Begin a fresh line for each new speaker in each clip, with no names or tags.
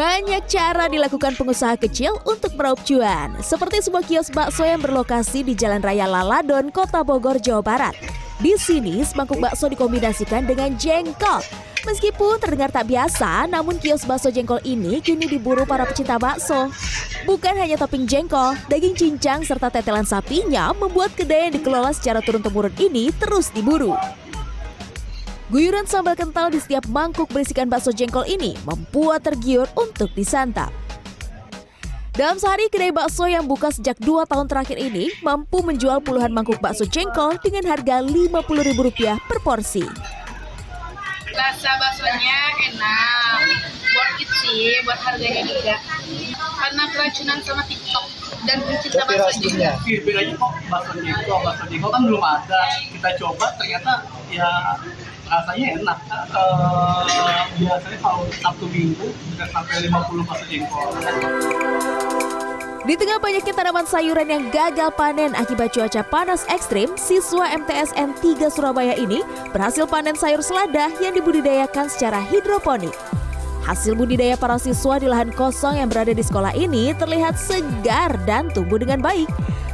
Banyak cara dilakukan pengusaha kecil untuk meraup cuan, seperti sebuah kios bakso yang berlokasi di Jalan Raya Laladon, Kota Bogor, Jawa Barat. Di sini, semangkuk bakso dikombinasikan dengan jengkol. Meskipun terdengar tak biasa, namun kios bakso jengkol ini kini diburu para pecinta bakso. Bukan hanya topping jengkol, daging cincang serta tetelan sapinya membuat kedai yang dikelola secara turun-temurun ini terus diburu. Guyuran sambal kental di setiap mangkuk berisikan bakso jengkol ini membuat tergiur untuk disantap. Dalam sehari, kedai bakso yang buka sejak dua tahun terakhir ini mampu menjual puluhan mangkuk bakso jengkol dengan harga Rp50.000 per porsi.
Rasa baksonya enak, worth it sih, buat harganya juga. Karena keracunan sama TikTok dan pencinta bakso juga.
bedanya kok bakso jengkol bakso jengkol kan belum ada kita coba ternyata ya rasanya enak biasanya kalau sabtu minggu bisa sampai 50 bakso jengkol
Di tengah banyaknya tanaman sayuran yang gagal panen akibat cuaca panas ekstrim, siswa MTSN 3 Surabaya ini berhasil panen sayur selada yang dibudidayakan secara hidroponik. Hasil budidaya para siswa di lahan kosong yang berada di sekolah ini terlihat segar dan tumbuh dengan baik.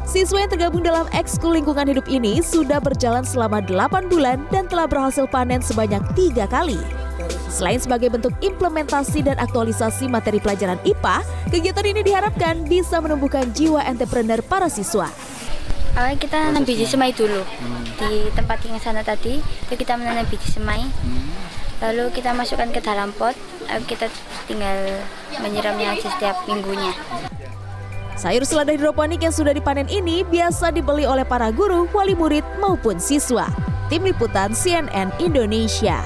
Siswa yang tergabung dalam ekskul lingkungan hidup ini sudah berjalan selama 8 bulan dan telah berhasil panen sebanyak tiga kali. Selain sebagai bentuk implementasi dan aktualisasi materi pelajaran IPA, kegiatan ini diharapkan bisa menumbuhkan jiwa entrepreneur para siswa.
Awalnya kita nanam biji semai dulu di tempat yang sana tadi. Itu kita menanam biji semai. Lalu kita masukkan ke dalam pot. Lalu kita tinggal menyiramnya aja setiap minggunya.
Sayur selada hidroponik yang sudah dipanen ini biasa dibeli oleh para guru, wali murid maupun siswa. Tim Liputan CNN Indonesia.